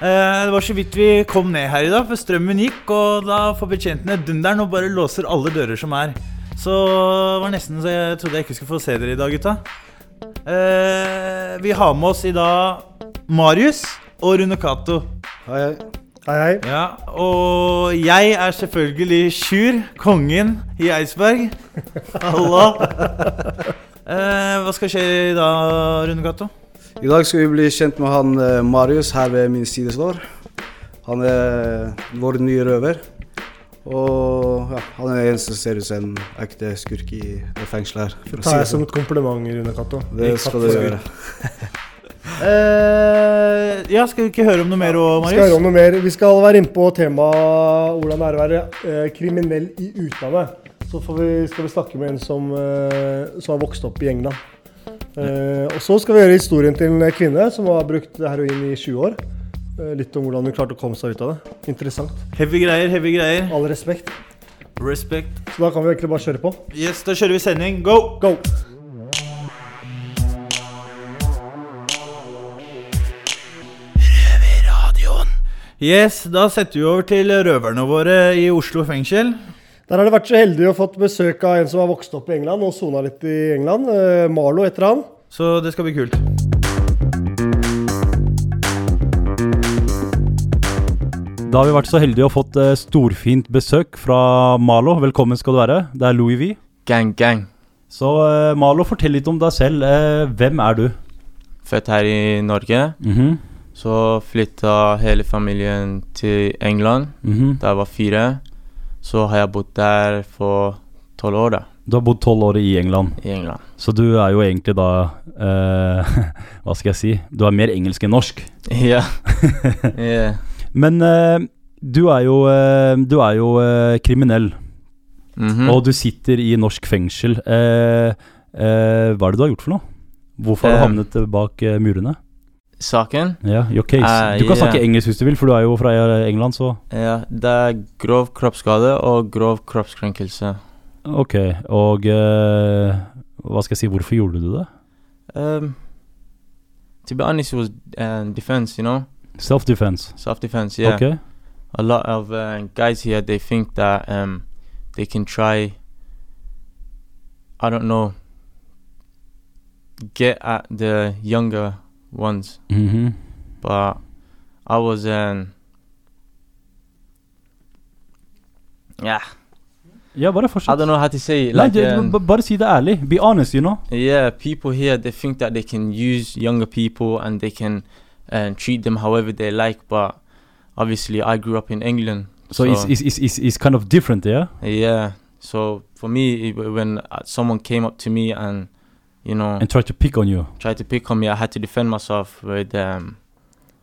Eh, det var så vidt vi kom ned her i dag, for strømmen gikk, og da får betjentene dunderen og bare låser alle dører som er. Så det var nesten så jeg trodde jeg ikke skulle få se dere i dag, gutta. Eh, vi har med oss i dag Marius og Rune Cato. Hei, hei. Hei, hei. Ja, og jeg er selvfølgelig Sjur, kongen i Eidsberg. Halla. Eh, hva skal skje i dag, Rune Cato? I dag skal vi bli kjent med han eh, Marius her ved min side står. Han er vår nye røver. Og ja, han er den eneste som ser ut som en ekte skurk i det fengselet her. for Det tar si jeg det som sånn. et kompliment, Rune Cato. Det skal du gjøre. Uh, ja, skal vi ikke høre om noe mer òg, Marius? skal høre om noe mer. Vi skal være inne på temaet hvordan det er å være uh, kriminell i utlandet. Så får vi, skal vi snakke med en som, uh, som har vokst opp i England. Eh, og så skal vi gjøre historien til en kvinne som har brukt heroin i 20 år. Eh, litt om hvordan hun klarte å komme seg ut av det. Interessant. Heavy greier, heavy greier. All respekt. Respekt. Så da kan vi egentlig bare kjøre på. Yes, da kjører vi sending. Go! Go! Yes, da setter vi over til røverne våre i Oslo fengsel. Der har det vært så heldig å fått besøk av en som har vokst opp i England og sona litt i England. Eh, Marlo heter han. Så det skal bli kult. Da har vi vært så heldige å fått eh, storfint besøk fra Malo. Velkommen skal du være. Det er Louis V. Gang, gang. Så eh, Malo, fortell litt om deg selv. Hvem er du? Født her i Norge. Mhm, Så flytta hele familien til England mhm. da jeg var fire. Så har jeg bodd der for tolv år, da. Du har bodd tolv år i England, I England. så du er jo egentlig da eh, Hva skal jeg si? Du er mer engelsk enn norsk. Ja. yeah. Men eh, du er jo, eh, du er jo eh, kriminell, Mhm. og du sitter i norsk fengsel. Eh, eh, hva er det du har gjort for noe? Hvorfor har du havnet bak murene? Saken Ja, your case. Uh, du kan yeah. snakke engelsk hvis du vil, for du er jo fra England, så ja, det er grov kroppsskade og grov kroppskrenkelse. Ok, og uh, hva skal jeg si, hvorfor gjorde du det? Um, to be honest, it was uh, defense, you know? Self-defense. Self-defense, yeah. Ok, a lot of uh, guys here they think that um, they can try i don't know get at the younger ones Mhm. but i was um yeah Ja, bare i don't know how to say it like du, um, b- see det. Be honest, you know. yeah people here they think that they can use younger people and they can uh, treat them however they like but obviously i grew up in england So, it's, it's, it's, it's, it's kind of different, yeah? Yeah. So for me, it, when someone came up to me and you know And tried to pick on you. tried to pick on me, I had to defend myself with um,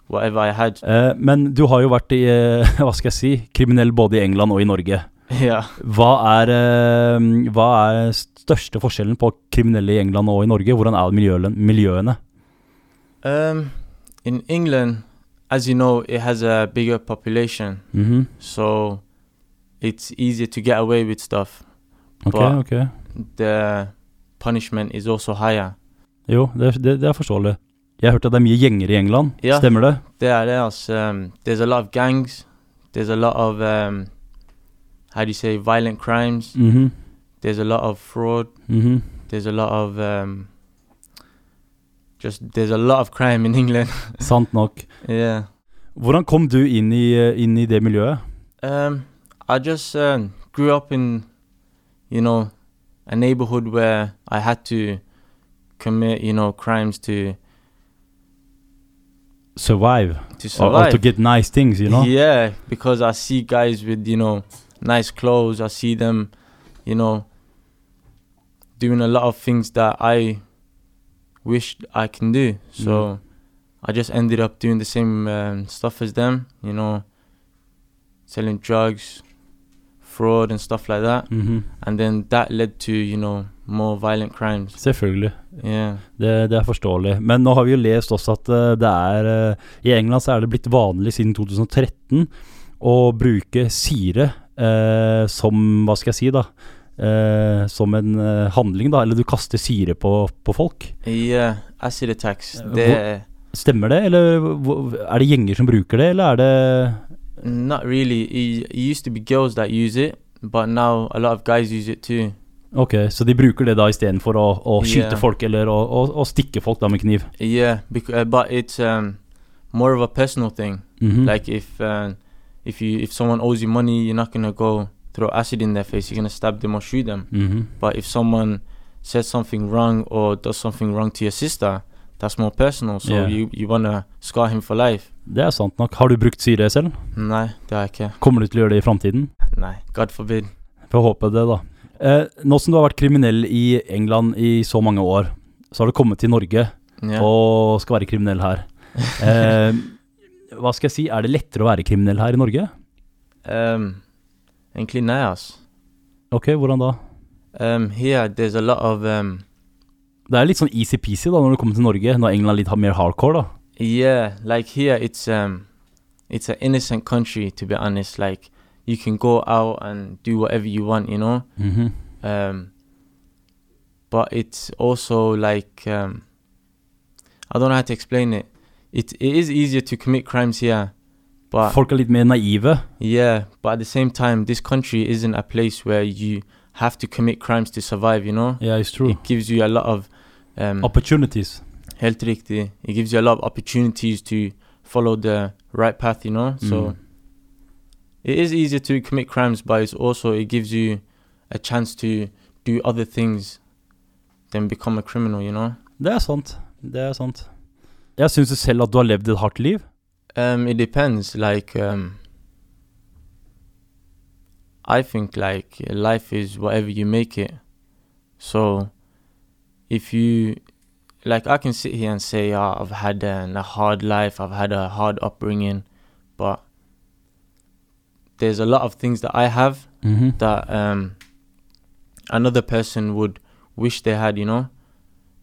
whatever I had. Uh, men du har jo vært i, eh, hva skal jeg si, kriminell både i England og i Norge. yeah. Hva er, uh, hva er største forskjellen på kriminelle i England og i Norge? Hvordan er miljøene? miljøene? Um, in England, as you know, it has a bigger population, Mhm. so it's easier to get away with stuff. Ok, But- ok. The punishment is also higher. Jo, det, det, det er forståelig. Jeg hørte at det er mye gjenger i England. Ja. Stemmer det? There, there's um, there's a lot of gangs. There's a lot of um, how do you say violent crimes. Mhm. There's a lot of fraud. Mhm. There's a lot of um, just there's a lot of crime in England. Sant nok. yeah. Hvordan kom du inn i, eh, inn i det miljøet? Um, I just uh, grew up in, you know, a neighborhood where I had to commit, you know, crimes to Survive. to Or, survive. or to get nice things, you know? Yeah, because I see guys with you know nice clothes. I see them, you know, doing a lot of things that I wished I can do. So I just ended up doing the same um, stuff as them. You know, selling drugs, fraud and stuff like that. Mhm. And then that led to, you know, more violent crimes. Selvfølgelig. Yeah. Det, det er forståelig. Men nå har vi jo lest også at eh, det er eh, I England så er det blitt vanlig siden 2013 å bruke sire eh, som Hva skal jeg si, da? Uh, som en uh, handling, da. Eller du kaster syre på, på folk. Yeah, acid attacks. Det Hvor, Stemmer det, eller er det gjenger som bruker det, eller er det not really. It, it used to be girls that use it, but now a lot of guys use it too. Ok, så de bruker det da istedenfor å, å skyte Yeah. folk eller å, å, å stikke folk da med kniv? Yeah, bec- uh, but it's um, more of a personal thing. Mhm. Like if uh, if you if someone owes you money, you're not gonna go throw acid in their face. You're gonna stab them or shoot them. Mhm. But if someone says something wrong or does something wrong to your sister, that's more personal. So Yeah. you you wanna scar him for life. Det er sant nok. Har du brukt syre selv? Nei, det har jeg ikke. Kommer du til å gjøre det i framtiden? Nei, God forbid. Får håpe det, da. Eh, nå som du har vært kriminell i England i så mange år, så har du kommet til Norge yeah. og skal være kriminell her. Eh, hva skal jeg si, er det lettere å være kriminell her i Norge? Um, egentlig nei, ass. Ok, hvordan da? Um, here there's a lot of um, Det er litt sånn easy-peasy da når du kommer til Norge, når England er litt mer hardcore, da. yeah, like here it's um, it's an innocent country to be honest. Like you can go out and do whatever you want, you know. Mhm. Um, but it's also like um, I don't know how to explain it. It it is easier to commit crimes here, but Folk er litt mer naive. yeah, but at the same time, this country isn't a place where you have to commit crimes to survive. You know, Yeah, it's true. it gives you a lot of um, Opportunities. helt riktig. It gives you a lot of opportunities to follow the right path. You know, so Mm. it is easier to commit crimes, but it's also it gives you a chance to do other things than become a criminal. You know. Det er sant. Det er sant. Jeg syns du selv at du har levd et hardt liv. Um, it depends. Like, um, I think like life is whatever you make it. So, if you, like, I can sit here and say, oh, I've had an, a hard life, I've had a hard upbringing, but there's a lot of things that I have Mhm. that um, another person would wish they had. You know.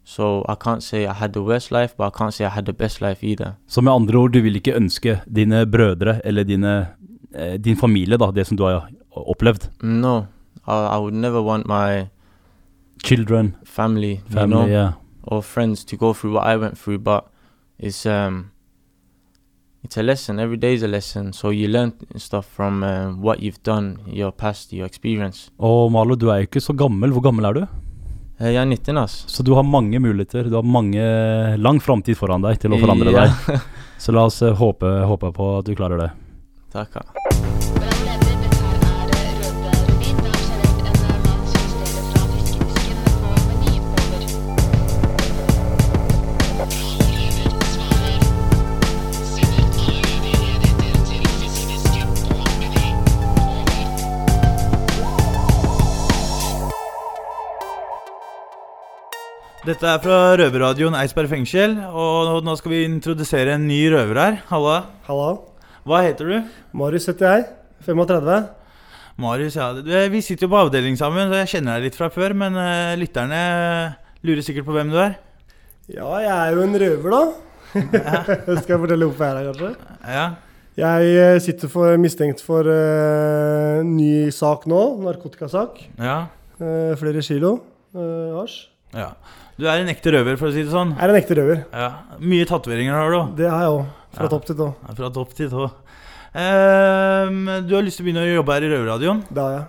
So I can't say I had the worst life, but I can't say I had the best life either. Så med andre ord, du vil ikke ønske dine brødre eller dine, eh, din familie, da, det som du har opplevd. No, I, I would never want my Children, family, you family, know, yeah. or friends to go through what I went through. But it's um, it's a lesson. Every day is a lesson. So you learn stuff from um, what you've done, your past, your experience. Og Malo, du er jo ikke så gammel. Hvor gammel er du? Eh, Jeg er 19, ass. Så du har mange muligheter. Du har mange lang framtid foran deg til å forandre Ja. deg. Så la oss eh, håpe, håpe på at du klarer det. Takk. ja. Dette er fra røverradioen Eidsberg fengsel, og nå skal vi introdusere en ny røver her. Halla. Halla. Hva heter du? Marius heter jeg. 35. Marius, ja. Vi sitter jo på avdeling sammen, så jeg kjenner deg litt fra før. Men uh, lytterne lurer sikkert på hvem du er. Ja, jeg er jo en røver, da. Skal jeg fortelle hvorfor jeg er her, kanskje? Ja. Jeg eh, sitter for, mistenkt for uh, ny sak nå. Narkotikasak. Ja. Uh, flere kilo hasj. ja. Du er en ekte røver, for å si det sånn. Jeg Er en ekte røver. Ja. Mye tatoveringer har du. Det har jeg òg. Fra Ja. topp til tå. Ja, Fra topp til tå. Um, du har lyst til å begynne å jobbe her i Røverradioen. Det har jeg.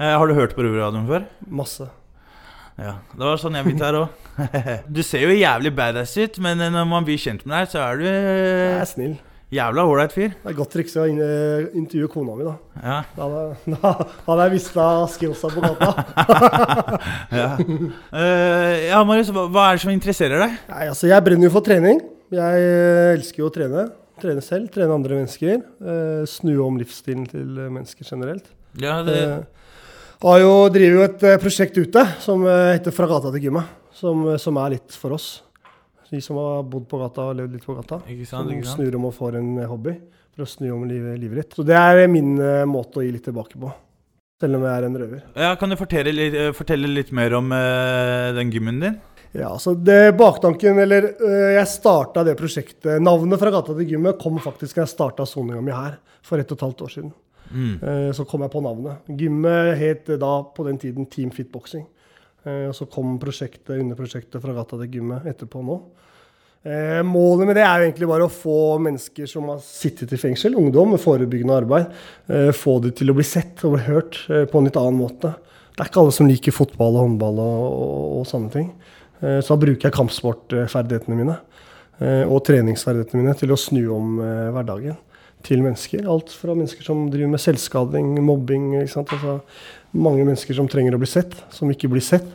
Uh, har du hørt på Røverradioen før? Masse. Ja, det var sånn jeg begynte her òg. Du ser jo jævlig badass ut, men når man blir kjent med deg, så er du Jeg eh, er snill. Jævla ålreit fyr. Det er godt trikse å intervjue kona mi, da. Ja. Da da hadde jeg mista skillsa på gata. Ja, Uh, ja Marius, hva, hva er det som interesserer deg? Nei, altså, jeg brenner jo for trening. Jeg eh, elsker jo å trene. Trene selv, trene andre mennesker. Uh, snu om livsstilen til mennesker generelt. Ja, det, Uh, har jo, driver jo et prosjekt ute som heter Fra gata til gymmet. Som, som er litt for oss. De som har bodd på gata og levd litt på gata. ikke sant, Som snur om og får en hobby. For å snu om livet, livet ditt. Så det er min uh, måte å gi litt tilbake på. selv om jeg er en røver. Ja, Kan du fortelle litt, eh, fortelle litt mer om uh, den gymmen din? Ja, så det Baktanken, eller uh, jeg starta det prosjektet Navnet fra Gata til gymmet kom faktisk da jeg starta soninga mi her for ett og et halvt år siden. Eh, Så kom jeg på navnet. Gymmet het da på den tiden Team Fit Boxing. Eh, Og så kom prosjektet under prosjektet fra Gata til gymmet etterpå nå. Eh, målet med det er jo egentlig bare å få mennesker som har sittet i fengsel, ungdom med forebyggende arbeid, eh, få dem til å bli sett og bli hørt eh, på en litt annen måte. Det er ikke alle som liker fotball og håndball og, og, og sånne ting. Eh, så da bruker jeg kampsportferdighetene mine eh, og treningsferdighetene mine til å snu om hverdagen til mennesker. Alt fra mennesker som driver med selvskading, mobbing. Altså, mange mennesker som trenger å bli sett, som ikke blir sett.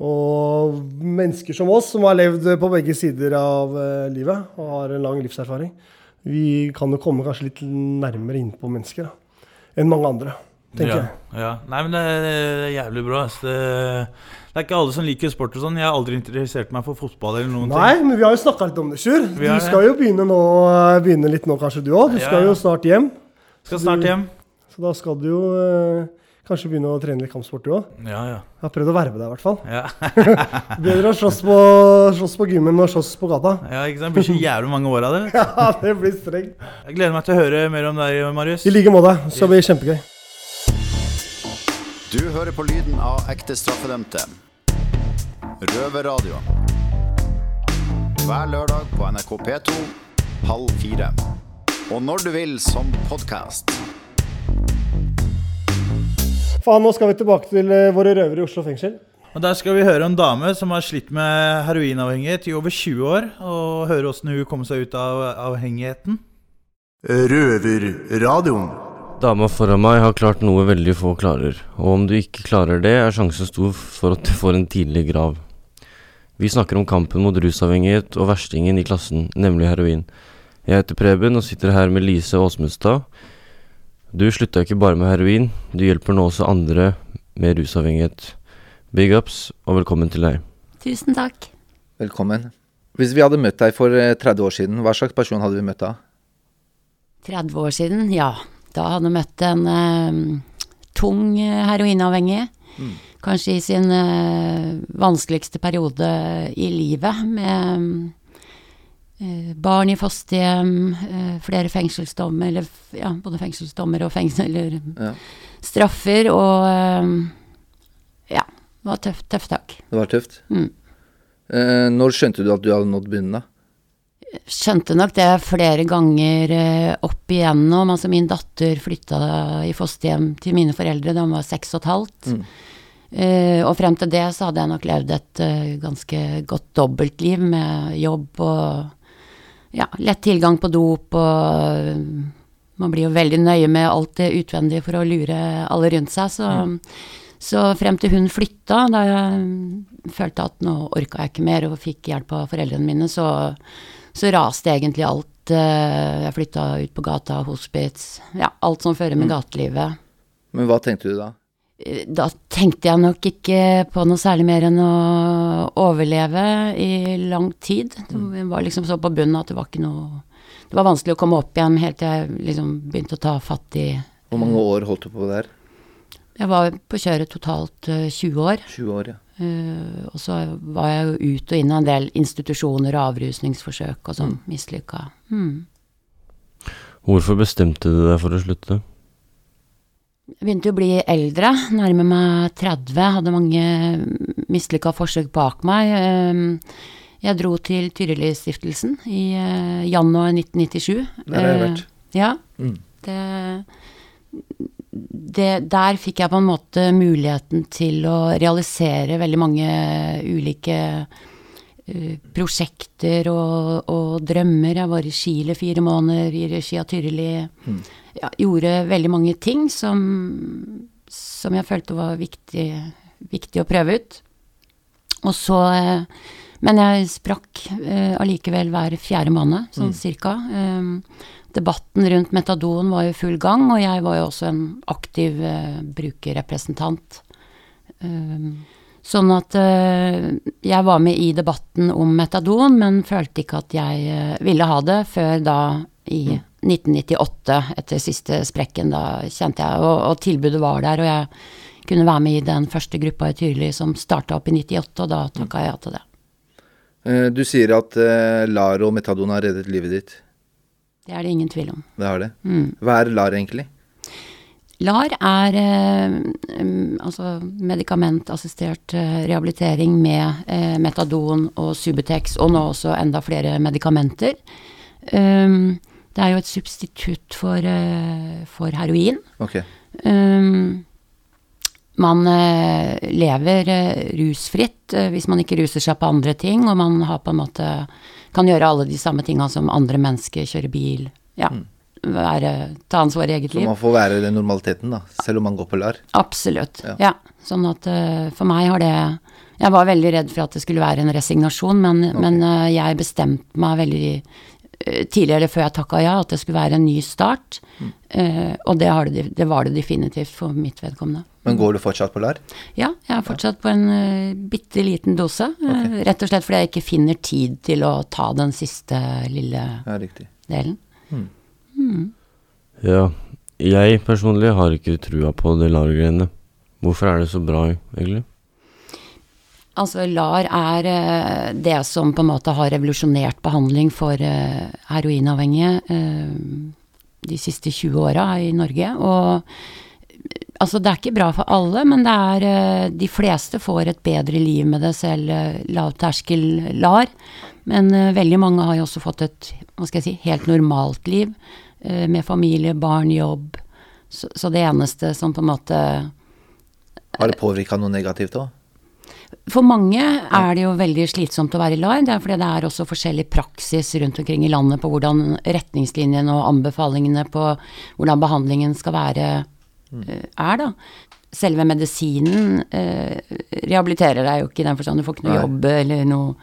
Og mennesker som oss, som har levd på begge sider av eh, livet og har en lang livserfaring, vi kan jo komme kanskje litt nærmere inn på mennesker da, enn mange andre, tenker ja, jeg. Ja. Nei, men det er, er jævlig bra. Det, det er ikke alle som liker sport og sånn. Jeg har aldri interessert meg for fotball eller noen Nei, ting. men vi har jo snakka litt om det, Sjur. Du har skal jo begynne, nå, begynne litt nå, kanskje du òg. Du Ja, skal jo snart hjem. Skal snart hjem. Så da skal du jo eh, kanskje begynne å trene litt kampsport, du òg. Ja, ja. Jeg har prøvd å verve deg, i hvert fall. Ja, Bedre å slåss på, slåss på gymmen enn å slåss på gata. ja ikke sant? Det blir så jævlig mange år av det. Ja, det blir strengt. Jeg gleder meg til å høre mer om deg, Marius. I like måte. Så det bli kjempegøy. Du hører på lyden av ekte straffedømte. Røverradio. Hver lørdag på NRK P2 halv fire. Og når du vil som podkast. Faen, nå skal vi tilbake til eh, våre røvere i Oslo fengsel. Og Der skal vi høre en dame som har slitt med heroinavhengighet i over 20 år, og høre åssen hun kom seg ut av avhengigheten. Røverradioen. Dama foran meg har klart noe veldig få klarer, og om du ikke klarer det, er sjansen stor for at du får en tidlig grav. Vi snakker om kampen mot rusavhengighet og verstingen i klassen, nemlig heroin. Jeg heter Preben og sitter her med Lise Åsmundstad. Du slutta ikke bare med heroin, du hjelper nå også andre med rusavhengighet. Big ups, og velkommen til deg. Tusen takk. Velkommen. Hvis vi hadde møtt deg for eh, 30 år siden, hva slags person hadde vi møtt da? 30 år siden, ja. Da hadde møtt en uh, tung heroinavhengig. heroinavhengig. Kanskje i sin uh, vanskeligste periode i livet, med uh, barn i fosterhjem, eh, flere fengselsdommer, eller ja, både fengselsdommer og fengsel, eller Ja. straffer, og eh, ja, det var tøft, tøft tak. Det var tøft. Mm. Eh, når skjønte du at du hadde nådd bunnen, da? Skjønte nok det flere ganger eh, opp igjennom. Altså min datter flytta i fosterhjem til mine foreldre da hun var seks og et halvt. Mm. Uh, og frem til det så hadde jeg nok levd et uh, ganske godt dobbeltliv med jobb og ja, lett tilgang på dop og man blir jo veldig nøye med alt det utvendige for å lure alle rundt seg. Så, så frem til hun flytta, da jeg følte at nå orka jeg ikke mer og fikk hjelp av foreldrene mine, så, så raste egentlig alt. eh, Jeg flytta ut på gata, hospits, ja, alt som fører med gatelivet. Men hva tenkte du da? Eh, Da tenkte jeg nok ikke på noe særlig mer enn å overleve i lang tid. Det var liksom så på bunnen at det var ikke noe Det var vanskelig å komme opp igjen helt til jeg liksom begynte å ta fatt i Hvor mange år holdt du på der? Jeg var på kjøret totalt eh, 20 år. 20 år, ja. Eh, og så var jeg jo ut og inn av en del institusjoner og avrusningsforsøk og sånn, mislykka. Mm. Hvorfor bestemte du deg for å slutte? Jeg begynte å bli eldre, nærme meg 30, hadde mange mislykka forsøk bak meg. Eh, Jeg dro til Tyrilistiftelsen i eh, januar 1997. Der har jeg vært. Ja. Mm. Det, det, der fikk jeg på en måte muligheten til å realisere veldig mange ulike eh, prosjekter og, og drømmer. Jeg var i Chile fire måneder i regi av Tyrili. Mm. Ja, gjorde veldig mange ting som, som jeg følte var viktig, viktig å prøve ut. Og så eh, Men jeg sprakk eh, allikevel hver fjerde måned, sånn Mm. cirka. Eh, debatten rundt metadon var i full gang, og jeg var jo også en aktiv uh, brukerrepresentant. Uh, sånn at uh, jeg var med i debatten om metadon, men følte ikke at jeg eh, ville ha det før da i 1998, etter siste sprekken. Da kjente jeg Og, og tilbudet var der, og jeg kunne være med i den første gruppa i Tyrili som starta opp i 98, og da takka jeg ja til det. Du sier at LAR og metadon har reddet livet ditt. Det er det ingen tvil om. Det har det. Mm. Hva er LAR egentlig? LAR er eh, mm, altså medikamentassistert eh, rehabilitering med eh, metadon og Subutex, og nå også enda flere medikamenter. Um, det er jo et substitutt for, uh, for heroin. Ok. Um, man uh, lever uh, rusfritt hvis man ikke ruser seg på andre ting, og man har på en måte kan gjøre alle de samme tinga som andre mennesker, kjøre bil, ja, være, ta ansvar i eget liv. Så man får være den normaliteten, da, selv om man går på LAR. Absolutt. Ja. Ja. Sånn at uh, for meg har det Jeg var veldig redd for at det skulle være en resignasjon, men, men uh, jeg bestemte meg veldig uh, tidligere før jeg takka ja, at det skulle være en ny start. Mm. Og det, har det, det var det definitivt for mitt vedkommende. Men går du fortsatt på LAR? Ja, jeg er fortsatt på en uh, bitte liten dose. eh, rett og slett fordi jeg ikke finner tid til å ta den siste lille Ja, delen. Ja, jeg personlig har ikke trua på det LAR-greiene. Hvorfor er det så bra, egentlig? Altså LAR er uh, det som på en måte har revolusjonert behandling for uh, heroinavhengige eh, de siste 20 åra i Norge. Og altså det er ikke bra for alle, men det er eh, De fleste får et bedre liv med det, selv eh, lavterskel LAR. Men eh, veldig mange har jo også fått et hva skal jeg si, helt normalt liv. Med familie, barn, jobb. Så, så det eneste som på en måte Har det påvirka noe negativt òg? For mange er det jo veldig slitsomt å være i LAR. Det er fordi det er også forskjellig praksis rundt omkring i landet på hvordan retningslinjene og anbefalingene på hvordan behandlingen skal være, er, da. Selve medisinen eh, rehabiliterer deg jo ikke i den forstand. Du får ikke noe Nei. jobb eller noe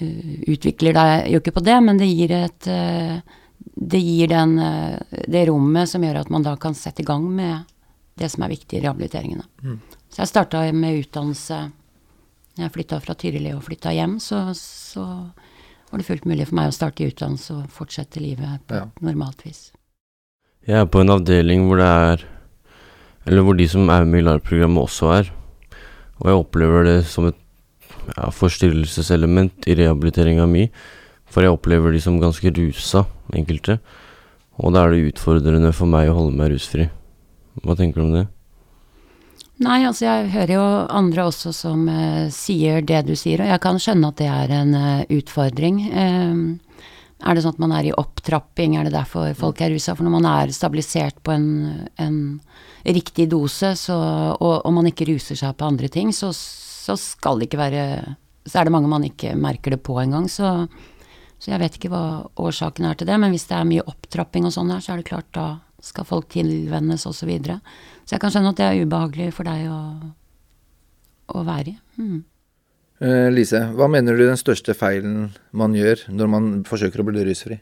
eh, Utvikler deg jo ikke på det, men det gir et eh, Det gir den, eh, det rommet som gjør at man da kan sette i gang med det som er viktig i rehabiliteringene. Så jeg starta med utdannelse når jeg flytta fra Tyrili og flytta hjem, så, så var det fullt mulig for meg å starte i utdannelse og fortsette livet på Ja. normalt vis. Jeg er på en avdeling hvor det er Eller hvor de som er med i LAR-programmet også er. Og jeg opplever det som et ja, forstyrrelseselement i rehabiliteringa mi. For jeg opplever de som ganske rusa, enkelte. Og da er det utfordrende for meg å holde meg rusfri. Hva tenker du om det? Nei, altså jeg hører jo andre også som eh, sier det du sier, og jeg kan skjønne at det er en eh, utfordring. Eh, er det sånn at man er i opptrapping, er det derfor folk er rusa? For når man er stabilisert på en, en riktig dose, så, og, og man ikke ruser seg på andre ting, så, så skal det ikke være Så er det mange man ikke merker det på engang, så, så jeg vet ikke hva årsaken er til det. Men hvis det er mye opptrapping og sånn her, så er det klart da skal folk tilvennes osv. Så, videre. så jeg kan skjønne at det er ubehagelig for deg å, å være i. Mm. Eh, Lise, hva mener du den største feilen man gjør når man forsøker å bli rusfri?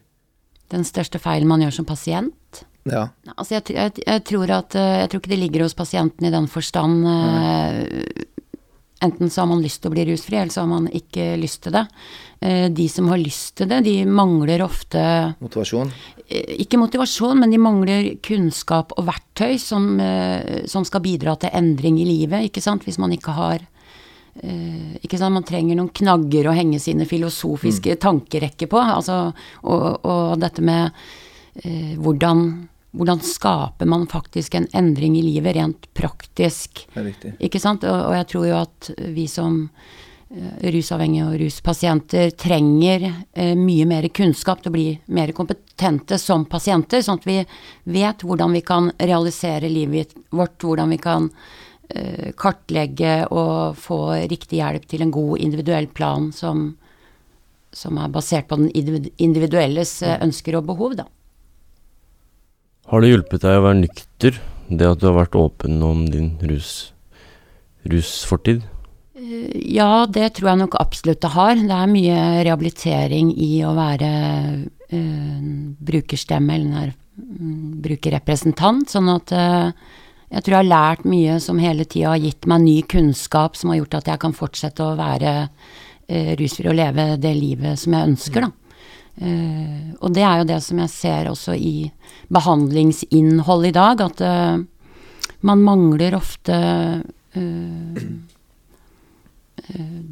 Den største feilen man gjør som pasient? Ja. Altså jeg, jeg, jeg, tror at, eh, jeg tror ikke det ligger hos pasienten i den forstand uh, Enten så har man lyst til å bli rusfri, eller så har man ikke lyst til det. De som har lyst til det, de mangler ofte Motivasjon? Ikke motivasjon, men de mangler kunnskap og verktøy som, som skal bidra til endring i livet, ikke sant. Hvis man ikke har eh, ikke sant, Man trenger noen knagger å henge sine filosofiske tankerekker på. Altså, og, og dette med eh, hvordan, hvordan skaper man faktisk en endring i livet rent praktisk. Det er. Ikke sant? Og, og jeg tror jo at vi som eh, rusavhengige og ruspasienter trenger eh, mye mer kunnskap til å bli mer kompetente som pasienter, sånn at vi vet hvordan vi kan realisere livet vårt, hvordan vi kan kartlegge og få riktig hjelp til en god individuell plan som, som er basert på den individuelles eh, ønsker og behov, da. Har det hjulpet deg å være nykter, det at du har vært åpen om din rus, rusfortid? Eh, Ja, det tror jeg nok absolutt det har. Det er mye rehabilitering i å være uh, brukerstemme eller mm, brukerrepresentant. Sånn at eh, jeg tror jeg har lært mye som hele tida har gitt meg ny kunnskap som har gjort at jeg kan fortsette å være eh, rusfri og leve det livet som jeg ønsker, da. Uh, og det er jo det som jeg ser også i behandlingsinnhold i dag, at uh, man mangler ofte uh,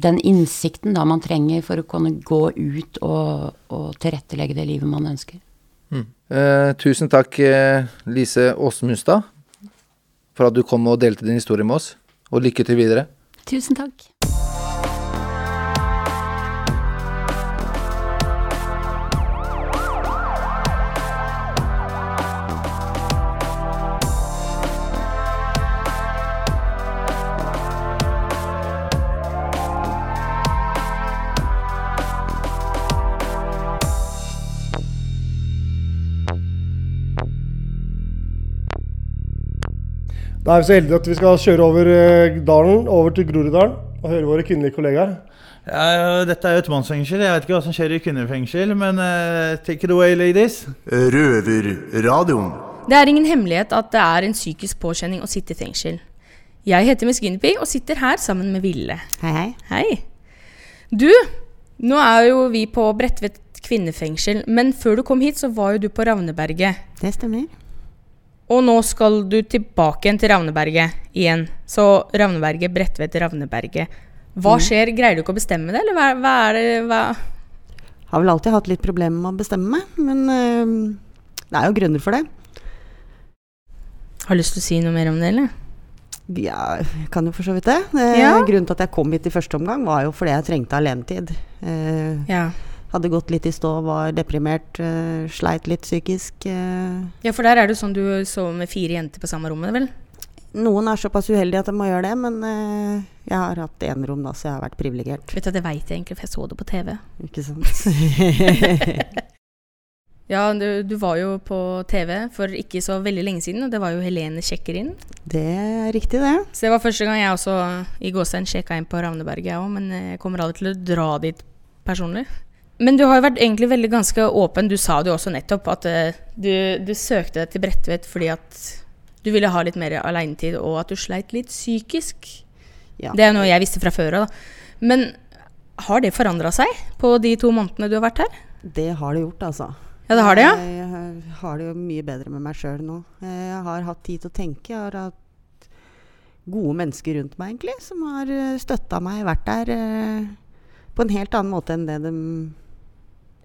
den innsikten da man trenger for å kunne gå ut og, og tilrettelegge det livet man ønsker. Eh, tusen takk, Lise Åsmustad, for at du kom og delte din historie med oss. Og lykke til videre. Tusen takk. Da er vi så heldige at vi skal kjøre over eh, dalen, over til Groruddalen, og høre våre kvinnelige kollegaer. Ja, dette er jo et mannsfengsel. Jeg vet ikke hva som skjer i kvinnefengsel, men uh, take it away, ladies. Røverradioen. Det er ingen hemmelighet at det er en psykisk påkjenning å sitte i fengsel. Jeg heter Miss Guinevere og sitter her sammen med Ville. Hei, hei. Hei. Du, nå er jo vi på Bredtvet kvinnefengsel, men før du kom hit, så var jo du på Ravneberget. Det stemmer. Og nå skal du tilbake igjen til Ravneberget igjen. Så Ravneberget, Bredtvet, Ravneberget. Hva Mm. skjer? Greier du ikke å bestemme det, eller hva, hva er det hva? Har vel alltid hatt litt problemer med å bestemme meg, men øh, det er jo grunner for det. Har du lyst til å si noe mer om det, eller? Ja, jeg kan jo for så vidt det. Eh, Ja. Grunnen til at jeg kom hit i første omgang, var jo fordi jeg trengte alenetid. Eh, Ja. Hadde gått litt i stå, var deprimert, uh, sleit litt psykisk. Uh. Ja, for der er det sånn du sover med fire jenter på samme rommet, vel? Noen er såpass uheldige at de må gjøre det, men uh, jeg har hatt enerom, da, så jeg har vært privilegert. Vet du, Det veit jeg egentlig, for jeg så det på TV. Ikke sant? Ja, du, du var jo på TV for ikke så veldig lenge siden, og det var jo Helene sjekker inn. Det er riktig, det. Så det var første gang jeg også i gåsehudet sjekka inn på Ravneberget, jeg òg, men jeg kommer aldri til å dra dit personlig. Men du har jo vært egentlig veldig ganske åpen. Du sa det jo også nettopp, at eh, du, du søkte deg til Bredtvet fordi at du ville ha litt mer alenetid, og at du sleit litt psykisk. Ja. Det er jo noe jeg visste fra før av. Men har det forandra seg på de to månedene du har vært her? Det har det gjort, altså. Ja, det har det, ja? Jeg har- har det jo mye bedre med meg sjøl nå. Eh, Jeg har hatt tid til å tenke. Jeg har hatt gode mennesker rundt meg, egentlig, som har støtta meg, vært der eh, på en helt annen måte enn det, de,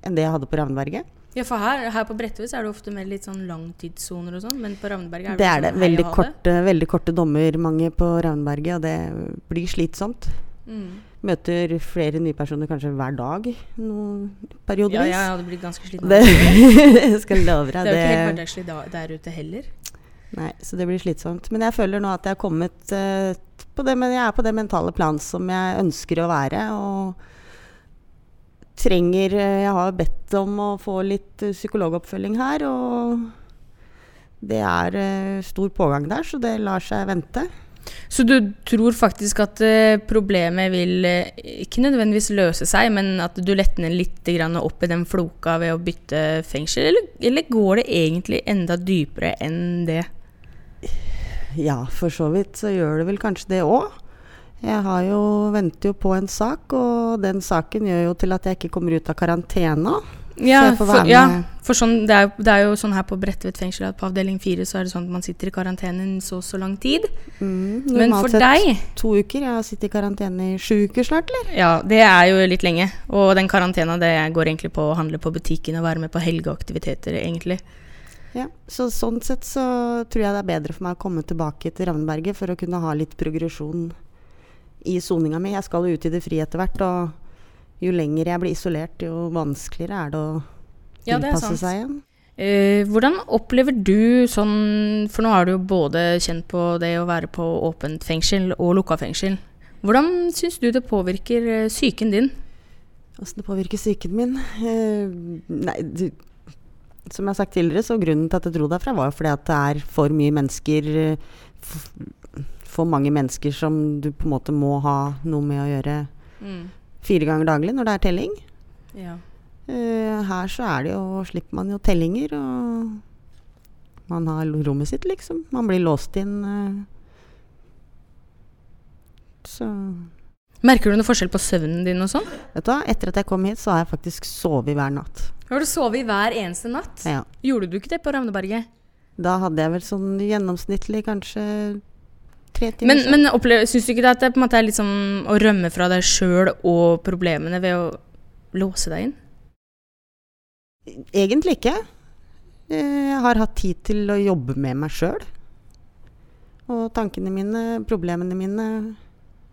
enn det jeg hadde på Ravneberget. Ja, for her, her på Bredtvet er det ofte mer litt sånn langtidssoner og sånn, men på Ravneberget er Det det, er det. sånn Det Veldig ha det. korte, veldig korte dommer, mange på Ravneberget, og det blir slitsomt. Mm. Møter flere nye personer kanskje hver dag, noen periodevis. Ja, jeg hadde blitt ganske sliten. Det jeg skal love deg. Det er jo ikke helt det- hverdagslig da- der ute heller. Nei, så det blir slitsomt. Men jeg føler nå at jeg kommet uh, på det, men jeg er på det mentale plan som jeg ønsker å være. Og trenger eh, Jeg har bedt om å få litt eh, psykologoppfølging her, og det er eh, stor pågang der, så det lar seg vente. Så du tror faktisk at problemet vil ikke nødvendigvis løse seg, men at du letner litt opp i den floka ved å bytte fengsel? Eller, eller går det egentlig enda dypere enn det? Ja, for så vidt så gjør det vel kanskje det òg. Jeg har jo, venter jo på en sak, og den saken gjør jo til at jeg ikke kommer ut av karantena. Ja, for, ja, for sånn, det, er, det er jo sånn her på Bredtvet fengsel at på avdeling fire så er det sånn at man sitter i karantene så og så lang tid. Men Normalt for deg To uker. Jeg har sittet i karantene i sju uker snart, eller? Ja, det er jo litt lenge. Og den karantena det går egentlig på å handle på butikken og være med på helgeaktiviteter, egentlig. Ja, så sånn sett så tror jeg det er bedre for meg å komme tilbake til Ravneberget for å kunne ha litt progresjon i soninga mi. Jeg skal jo ut i det frie etter hvert, og jo lenger jeg blir isolert, jo vanskeligere er det å Ja, det er tilpasse seg igjen. Eh, hvordan opplever du sånn For nå har du jo både kjent på det å være på åpent fengsel og lukka fengsel. Hvordan syns du det påvirker eh, psyken din? Åssen det påvirker psyken min? Eh, nei, du, som jeg har sagt tidligere, så grunnen til at jeg dro derfra, var jo fordi at det er for mye mennesker eh, For mange mennesker som du på en måte må ha noe med å gjøre Mm. fire ganger daglig når det er telling. Ja. Uh, her så er det jo, slipper man jo tellinger, og man har rommet sitt, liksom. Man blir låst inn. Uh, så Merker du noe forskjell på søvnen din og sånn? Vet du hva, etter at jeg kom hit, så har jeg faktisk sovet hver natt. Har du sovet hver eneste natt? Ja. Gjorde du ikke det på Ravneberget? Da hadde jeg vel sånn gjennomsnittlig kanskje. Men, men syns du ikke det at det på en måte er litt sånn å rømme fra deg sjøl og problemene ved å låse deg inn? Egentlig ikke. Eh, Jeg har hatt tid til å jobbe med meg sjøl. Og tankene mine, problemene mine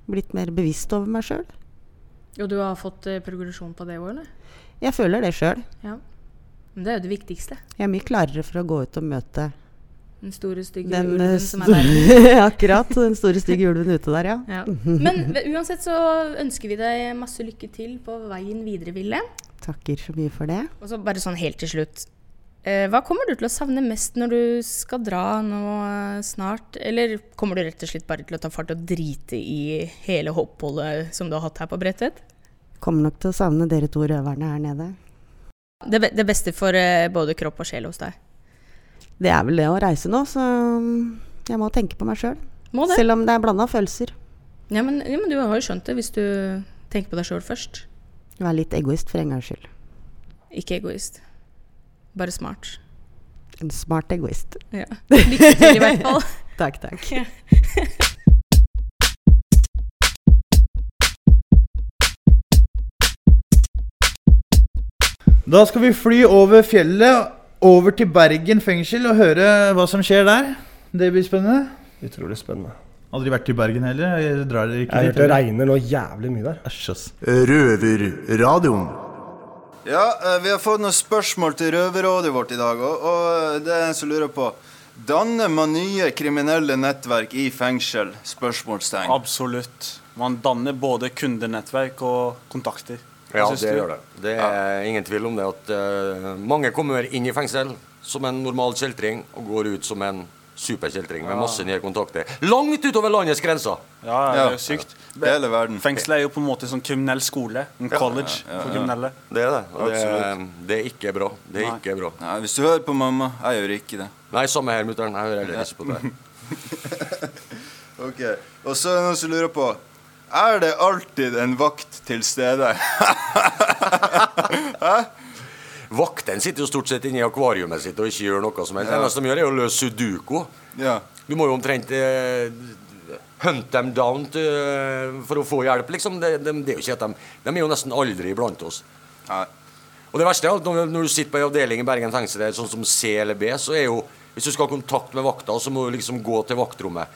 Blitt mer bevisst over meg sjøl. Og du har fått eh, progresjon på det òg, eller? Jeg føler det sjøl. Ja. Men det er jo det viktigste. Jeg er mye klarere for å gå ut og møte Den store, stygge den ulven eh, som er der. Akkurat. Den store, stygge ulven ute der, ja. Ja. Men uansett så ønsker vi deg masse lykke til på veien videre, Ville. Takker så mye for det. Og så bare sånn helt til slutt. Eh, hva kommer du til å savne mest når du skal dra nå eh, snart? Eller kommer du rett og slett bare til å ta fart og drite i hele oppholdet som du har hatt her på Bredtvet? Kommer nok til å savne dere to røverne her nede. Det, det beste for eh, både kropp og sjel hos deg? Det er vel det å reise nå, så mm, jeg må tenke på meg sjøl. Selv om det er blanda følelser. Ja men, ja, men du har jo skjønt det hvis du tenker på deg sjøl først. Vær litt egoist for en gangs skyld. Ikke egoist. Bare smart. En smart egoist. Ja. Lykke til i hvert fall. takk, takk. Ja. Da skal vi fly over fjellet, over til Bergen fengsel og høre hva som skjer der. Det blir spennende. Utrolig spennende. Aldri vært i Bergen heller? Jeg drar dere ikke Jeg dit, det regner nå jævlig mye der. Æsj, ass. Røverradioen. Ja, eh, vi har fått noen spørsmål til røverrådet vårt i dag, og, og det er en som lurer på Danner man nye kriminelle nettverk i fengsel? Spørsmålstegn. Absolutt. Man danner både kundenettverk og kontakter. Ja, det gjør det. Det er ingen tvil om det at uh, mange kommer inn i fengsel som en normal kjeltring og går ut som en superkjeltring med masse nye kontakter. Langt utover landets grenser! Ja, det er jo sykt. Hele verden. Fengsel er jo på en måte sånn kriminell skole. En Ja, college ja, ja, for kriminelle. Det er det. Og det, er, det er ikke bra. Det er Nei. ikke bra. Nei, hvis du hører på mamma, jeg gjør ikke det. Nei, samme her, mutter'n. Jeg hører heller ikke på det. Ok, Og så er det noen som lurer på Er det alltid en vakt til stede? Vaktene sitter jo stort sett inne i akvariumet sitt og ikke gjør noe som helst. Det Ja. eneste de gjør, er å løse sudoku. Ja. Du må jo omtrent eh, hunt them down til, for å få hjelp, liksom. Det, de, det er de, de er jo nesten aldri iblant oss. Og det verste er at når, når du sitter på en avdeling i Bergen fengsel, sånn som C eller B, så er jo Hvis du skal ha kontakt med vakta, så må du liksom gå til vaktrommet.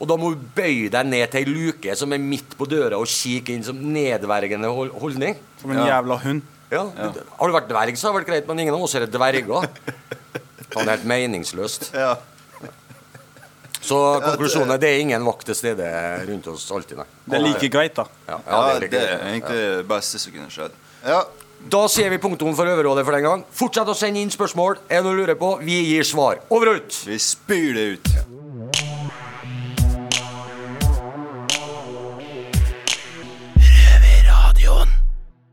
Og da må du bøye deg ned til ei luke som er midt på døra, og kikke inn som nedvergende hold holdning. Som en jævla hund. Ja. Har du vært dverg, så har det vært greit, men ingen av oss er dverger. Faen, er helt meningsløst. Så konklusjonen er det er ingen vakt til stede rundt oss alltid, nei. Det er like greit, da. Ja, Ja, ja, det like er egentlig det beste som kunne skjedd. Ja. Da sier vi punktum for Øverrådet for den gang. Fortsett å sende inn spørsmål. Er det noe du lurer på? Vi gir svar. Over og ut! Vi spyr det ut.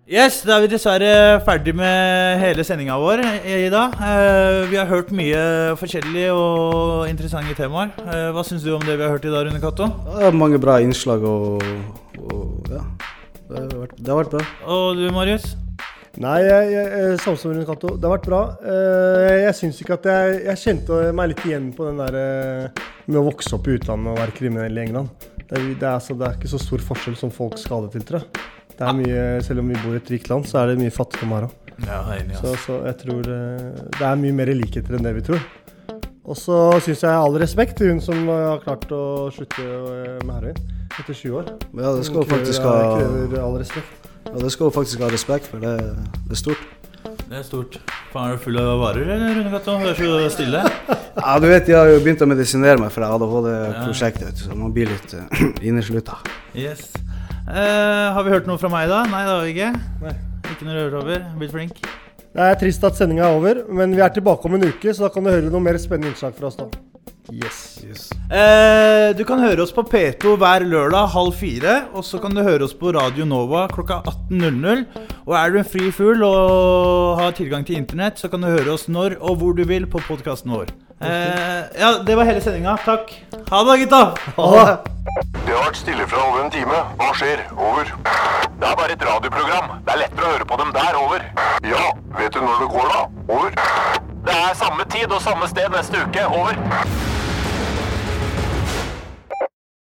Yes, da er vi dessverre ferdig med hele sendinga vår i i dag. Eh, vi har hørt mye forskjellige og interessante temaer. Eh, hva syns du om det vi har hørt i dag, Rune Cato? Det mange bra innslag og, og ja. Det har, vært, det har vært bra. Og du, Marius? Nei, jeg, jeg, samme som Rune Cato. Det har vært bra. Eh, Jeg syns ikke at jeg Jeg kjente meg litt igjen på den der med å vokse opp i utlandet og være kriminell i England. Det er, det, er, altså, det er ikke så stor forskjell som folk skal ha det til, tror jeg. Det er mye, selv om vi bor i et rikt land, så er det mye fattigdom her òg. Ja, er enig, Så, så jeg tror eh, det er mye mer likheter enn det vi tror. Og så syns jeg all respekt til hun som eh, har klart å slutte eh, med heroin etter 20 år. Ja, det skal Hun faktisk ha krever all respekt. Ja, det skal hun faktisk ha respekt for. Det, det er stort. Det er stort. Faen, er du full av varer, eller, Rune Cato? Du er så stille. Ja, du vet, jeg har jo begynt å medisinere meg for ADHD-prosjektet, så man blir litt uh, inneslutta. Yes. Eh, har vi hørt noe fra meg, da? Nei, det har vi ikke. Nei. Ikke noe røver over. Blitt flink. Det er trist at sendinga er over, men vi er tilbake om en uke, så da kan du høre noe mer spennende innslag fra oss da. Yes. Eh, du kan høre oss på P2 hver lørdag halv fire. Og så kan du høre oss på Radio Nova klokka 18.00. Og er du en fri fugl og har tilgang til internett, så kan du høre oss når og hvor du vil på podkasten vår. Eh, ja, det var hele sendinga. Takk. Ha det, gutta. Det har vært stille fra over en time. Hva skjer? Over. Det er bare et radioprogram. Det er lettere å høre på dem der. Over. Ja, vet du når det går, da? Over. Det er samme tid og samme sted neste uke. Over.